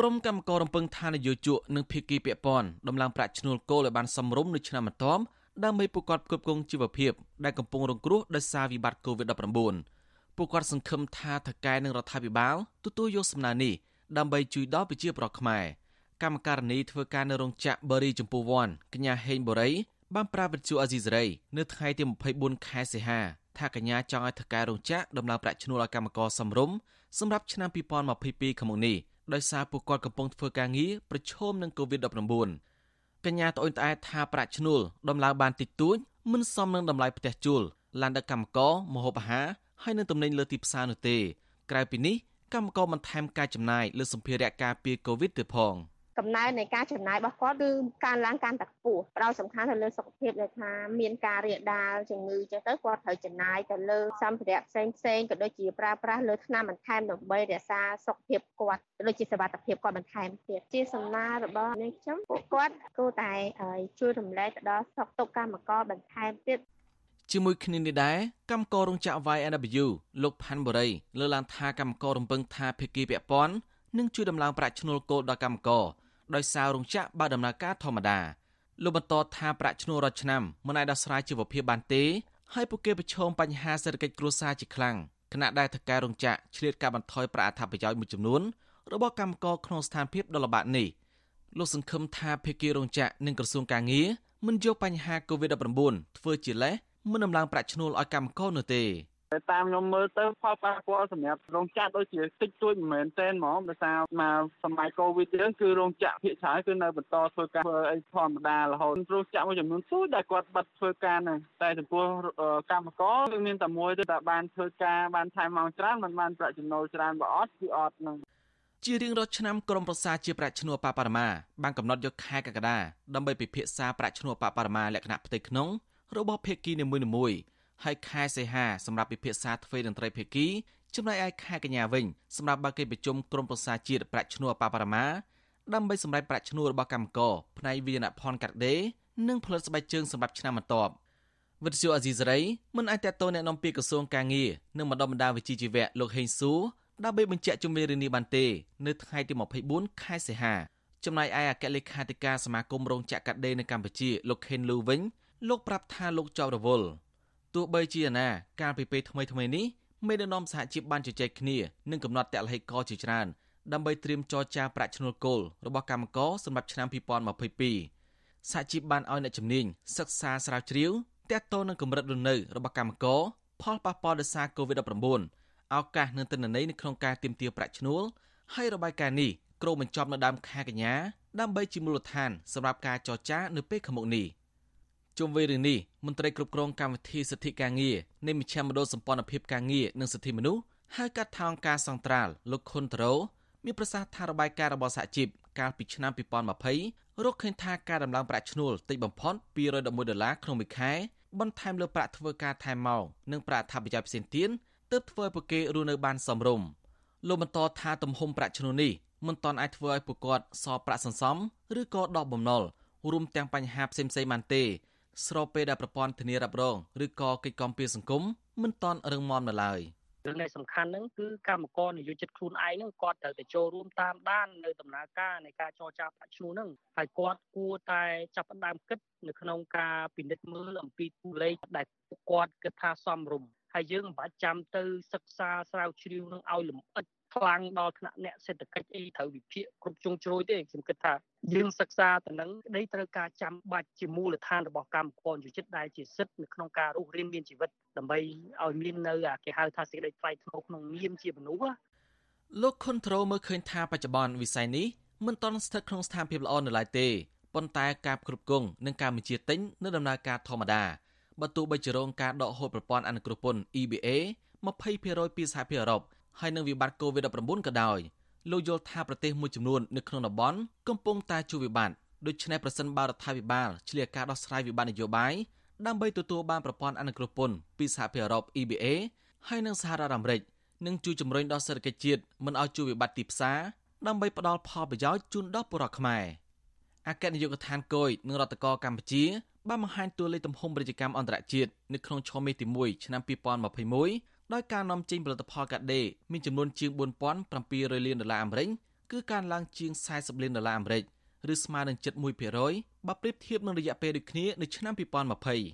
ក្រុមកម្មកររំពឹងថានយោជកនិងភាគីពាក់ព័ន្ធដំឡើងប្រាក់ឈ្នួលគោលឲ្យបានសមរម្យនៅឆ្នាំបន្ទាប់ដើម្បីពួកគាត់ផ្គប់ផ្គង់ជីវភាពដែលកំពុងរងគ្រោះដោយសារវិបត្តិ COVID-19 ពួកគាត់សង្ឃឹមថាថកែនិងរដ្ឋាភិបាលទទួលយកសំណើនេះដើម្បីជួយដល់ប្រជាពលរដ្ឋខ្មែរកម្មការនីធ្វើការនៅរោងចក្របរិយចម្ពោះវ័នកញ្ញាហេងបូរីបានប្រាប់វិទ្យុអាស៊ីសេរីនៅថ្ងៃទី24ខែសីហាថាកញ្ញាចង់ឲ្យថកែរោងចក្រដំឡើងប្រាក់ឈ្នួលឲ្យកម្មករសំរុំសម្រាប់ឆ្នាំ2022ខាងមុខនេះ ដោយសារពួកគាត់កំពុងធ្វើការងារប្រឈមនឹង COVID-19 កញ្ញាត្អូញត្អែថាប្រាក់ឈ្នួលដំឡើងបានតិចតួចមិនសមនឹងតម្លៃផ្ទះជួលឡានដឹកកម្មករមហូបអាហារហើយនឹងទំនិញលើទីផ្សារនោះទេ ក្រៅពីនេះកម្មករបន្ថែមការចំណាយលើសម្ភារៈការពារ COVID ទៀតផង។ កំណើននៃការចំណាយរបស់គាត់គឺការឡើងកាន់តែខ្ពស់ផ្ដោតសំខាន់ទៅលើសុខភាពដែលថាមានការរាលដាលជំងឺចឹងទៅគាត់ត្រូវចំណាយទៅលើសម្ភារៈផ្សេងផ្សេងក៏ដូចជាប្រើប្រាស់លើថ្នាំបន្ថែមដើម្បីរក្សាសុខភាពគាត់ដូចជាសុខភាពគាត់បន្ថែមទៀតជាសំណើរបស់នេះខ្ញុំពួកគាត់គួរតែជួយរំលែកទៅដល់សុខទុក្ខកម្មករបន្ថែមទៀតជាមួយគ្នានេះដែរកម្មកររោងចក្រ YNW លោកផាន់បូរីលើកឡើងថាកម្មកររំពឹងថាភាគីពាក់ព័ន្ធនឹងជួយដំឡើងប្រាក់ឈ្នួលគោលដល់កម្មករ ដោយសាររោងចក្របើដំណើរការធម្មតាលោកបន្តថាប្រាក់ឈ្នួលរាល់ឆ្នាំមិនអាចដោះស្រាយជីវភាពបានទេហើយពួកគេប្រឈមបញ្ហាសេដ្ឋកិច្ចគ្រួសារជាខ្លាំងខណៈដែលថកែរោងចក្រឆ្លៀតការបន្ថយប្រាក់អត្ថប្រយោជន៍មួយចំនួនរបស់កម្មករក្នុងស្ថានភាពដ៏លំបាកនេះលោកសង្ឃឹមថាភាគីរោងចក្រនិងក្រសួងកាងារមិនយកបញ្ហា COVID-19 ធ្វើជាលេសមិនដំឡើងប្រាក់ឈ្នួលឲ្យកម្មករនោះទេ តែតាមខ្ញុំមើលទៅផលប៉ះពាល់សម្រាប់រោងចក្រដូចជាតិចតួចមិនមែនទេហ្មងដោយសារមកសម័យកូវីដយើងគឺរោងចក្រភាគច្រើនគឺនៅបន្តធ្វើការធ្វើអីធម្មតារហូតរោងចក្រមួយចំនួនទូចដែលគាត់បិទធ្វើការហ្នឹងតែចំពោះកម្មករគឺមានតែមួយទេតែបានធ្វើការបានថែមម៉ោងច្រើនមិនបានប្រាក់ចំណូលច្រើនបើអត់គឺអត់ហ្នឹងជារៀងរាល់ឆ្នាំក្រមប្រសាជាប្រាក់ឈ្នួលបបរមាបានកំណត់យកខែកក្កដាដើម្បីពិភាក្សាប្រាក់ឈ្នួលបបរមាលក្ខណៈផ្ទៃក្នុងរបស់ភាគីនីមួយៗ ហើយខែសីហាសម្រាប់ពិភាក្សាទ្វេតន្ត្រីភាគីចំណែកឯខែកញ្ញាវិញសម្រាប់បើកិច្ចប្រជុំក្រុមប្រឹក្សាជាតិប្រាក់ឈ្នួលបបរមាដើម្បីសម្រេចប្រាក់ឈ្នួលរបស់កម្មករផ្នែកវិញ្ញាណភ័ណ្ឌកាត់ដេរនិងផលិតស្បែកជើងសម្រាប់ឆ្នាំបន្ទាប់វិទ្យុអាស៊ីសេរីមិនអាចតតទៅអ្នកនាំពាក្យក្រសួងកាងារនិងបណ្ដុំបណ្ដាវិជ្ជាជីវៈលោកហេងសួរដើម្បីបញ្ជាក់ជំនាញរឿងនេះបានទេ នៅថ្ងៃទី24ខែសីហាចំណែកឯអគ្គលេខាធិការសមាគមរោងចក្រកាត់ដេរនៅកម្ពុជាលោកខេនលូវិញលោកប្រាប់ថាលោកជាប់រវល់ ទោះបីជាណាកាលពីពេលថ្មីថ្មីនេះមេដឹកនាំសហជីពបានជជែកគ្នានិងកំណត់តលហិកជាច្រើនដើម្បីត្រៀមចរចាប្រាក់ឈ្នួលគោលរបស់កម្មករសម្រាប់ឆ្នាំ2022សហជីពបានឲ្យអ្នកជំនាញសិក្សាស្រាវជ្រាវទាក់ទងនឹងកម្រិតរស់នៅរបស់កម្មករផលប៉ះពាល់ដោយសារ COVID-19 ឱកាសនិងទិន្នន័យនៅក្នុងការទាមទារប្រាក់ឈ្នួលហើយរបាយការណ៍នេះក្រុមបញ្ចប់នៅដើមខែកញ្ញាដើម្បីជាមូលដ្ឋានសម្រាប់ការចរចានៅពេលខាងមុខនេះ។ ជុំវិញរឿងនេះមន្ត្រីគ្រប់គ្រងកម្មវិធីសិទ្ធិការងារនៃមជ្ឈមណ្ឌលសម្ព័ន្ធភាពការងារនិងសិទ្ធិមនុស្សហៅកាត់ថោងការសង្ត្រាល់លោកខុនតារ៉ូមានប្រសាសន៍ថារបាយការណ៍របស់សហជីពកាលពីឆ្នាំ2020រកឃើញថាការដំឡើងប្រាក់ឈ្នួលតិចបំផុត211ដុល្លារក្នុងមួយខែបន្ថែមលើប្រាក់ធ្វើការថែមម៉ោងនិងប្រាក់អត្ថប្រយោជន៍ផ្សេងទៀតទើបធ្វើឲ្យពួកគេរស់នៅបានសមរម្យលោកបន្តថាទំហំប្រាក់ឈ្នួលនេះមិនទាន់អាចធ្វើឲ្យពួកគាត់សល់ប្រាក់សន្សំឬក៏ដោះបំណុលរួមទាំងបញ្ហាផ្សេងៗបានទេ ស្របពេលដែលប្រព័ន្ធធានារ៉ាប់រងឬក៏កិច្ចគាំពារសង្គមមិនតន់រឹងមាំនៅឡើយរឿងដែលសំខាន់ហ្នឹងគឺកម្មករនយោជិតខ្លួនឯងហ្នឹងគាត់ត្រូវតែចូលរួមតាមដាននៅដំណើរការនៃការចរចាប្រាក់ឈ្នួលហ្នឹងហើយគាត់គួរតែចាប់ផ្ដើមគិតនៅក្នុងការពិនិត្យមើលអំពីតួលេខដែលគាត់គិតថាសមរម្យ ហើយយើងមិនបាច់ចាំទៅសិក្សាស្រាវជ្រាវនឹងឲ្យលម្អិតខ្លាំងដល់ថ្នាក់អ្នកសេដ្ឋកិច្ចអីត្រូវវិភាគគ្រប់ជ្រុងជ្រោយទេខ្ញុំគិតថាយើងសិក្សាទៅនឹងដីត្រូវការចាំបាច់ជាមូលដ្ឋានរបស់កម្មករយុចិត្តដែលជាសិទ្ធិនៅក្នុងការរស់រានមានជីវិតដើម្បីឲ្យមាននៅគេហៅថាសេចក្តីថ្លៃថ្នូរក្នុងនាមជាមនុស្សលោកខុនត្រូលមើលឃើញថាបច្ចុប្បន្នវិស័យនេះមិនទាន់ស្ថិតក្នុងស្ថានភាពល្អនៅឡើយទេប៉ុន្តែការគ្រប់គ្រងនិងការបញ្ជាទិញនៅដំណើរការធម្មតា បើទោះបីជារងការដកហូតប្រព័ន្ធអនុគ្រោះពន្ធ EBA 20%ពីសហភាពអឺរ៉ុបហើយនឹងវិបត្តិ COVID-19 ក៏ដោយលោកយល់ថាប្រទេសមួយចំនួននៅក្នុងតំបន់កំពុងតែជួបវិបត្តិដូច្នេះប្រសិនបើរដ្ឋាភិបាលឆ្លៀតការដោះស្រាយវិបត្តិនយោបាយដើម្បីទទួលបានប្រព័ន្ធអនុគ្រោះពន្ធពីសហភាពអឺរ៉ុប EBA ហើយនិងសហរដ្ឋអាមេរិកនឹងជួយជំរុញដល់សេដ្ឋកិច្ចជាតិមិនឲ្យជួបវិបត្តិទីផ្សារដើម្បីផ្ដល់ផលប្រយោជន៍ជូនដល់ប្រជាពលរដ្ឋខ្មែរអគ្គនាយកដ្ឋានគយនឹងរដ្ឋកោកម្ពុជា បានបង្ហាញតួលេខទំហំពាណិជ្ជកម្មអន្តរជាតិនៅក្នុងឆមាសទី1ឆ្នាំ2021ដោយការនាំចេញផលិតផលកាត់ដេរមានចំនួនជាង4700លានដុល្លារអាមេរិកគឺការឡើងជាង40លានដុល្លារអាមេរិកឬស្មើនឹង71%បើប្រៀបធៀបនឹងរយៈពេលដូចគ្នានៅឆ្នាំ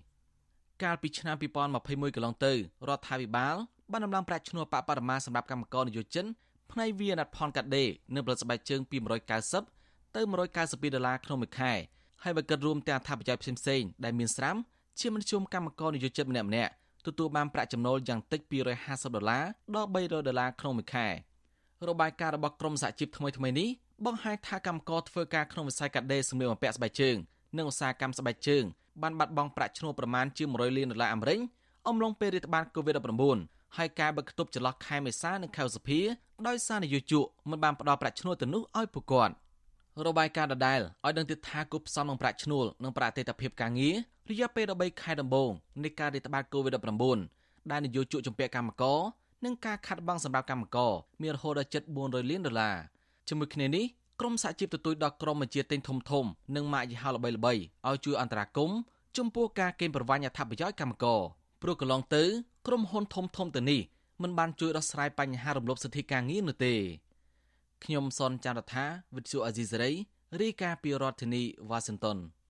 2020កាលពីឆ្នាំ2021កន្លងទៅរដ្ឋាភិបាលបានដំឡើងប្រាក់ឈ្នួលបកបរមាសម្រាប់កម្មករនិយោជិនផ្នែកវាអាណត្តិផនកាត់ដេរនៅផលិតស្បែកជើងពី190ទៅ192ដុល្លារក្នុងមួយខែ ហើយបើគិតរួមទាំងអត្ថប្រយោជន៍ផ្សេងៗដែលមានស្រាប់ជាមធ្យមកម្មករនិយោជិតម្នាក់ម្នាក់ទទួលបានប្រាក់ចំណូលយ៉ាងតិច250ដុល្លារដល់300ដុល្លារក្នុងមួយខែរបាយការណ៍របស់ក្រមសហជីពថ្មីថ្មីនេះបង្ហាញថាកម្មករធ្វើការក្នុងវិស័យកាត់ដេរសម្លៀកបំពាក់ស្បែកជើងនិងឧស្សាហកម្មស្បែកជើងបានបាត់បង់ប្រាក់ឈ្នួលប្រមាណជា100លានដុល្លារអាមេរិកអំឡុងពេលរាតត្បាត COVID-19 ហើយការបើកគប់ចន្លោះខែមេសានិងខែឧសភាដោយសារនយោជកមិនបានផ្ដល់ប្រាក់ឈ្នួលទៅនោះឲ្យពួកគាត់ របាយការណ៍ដដែលឲ្យដឹងទៀតថាគប់ផ្សំនឹងប្រាក់ឈ្នួលនិងប្រាក់អតិថិភាពការងាររយៈពេល13ខែដំបូងនៃការរាតត្បាត COVID-19 ដែលនយោជកជំពាក់កម្មករនិងការខាត់បងសម្រាប់កម្មករមានរហូតដល់ជិត400លានដុល្លារជាមួយគ្នានេះក្រមសហជីពទទូចដល់ក្រមបញ្ជាទិញធំធំនិងម៉ាកយីហោល្បីៗឲ្យជួយអន្តរាគមន៍ចំពោះការកេងប្រវ័ញ្ចអត្ថប្រយោជន៍កម្មករព្រោះកន្លងទៅក្រុមហ៊ុនធំធំទៅនេះមិនបានជួយដោះស្រាយបញ្ហារំលោភសិទ្ធិការងារនោះទេ ខ្ញុំសនចាររថាវិទ្យុអាស៊ីសេរីរាយការណ៍ពីរដ្ឋធានីវ៉ាស៊ីនតោន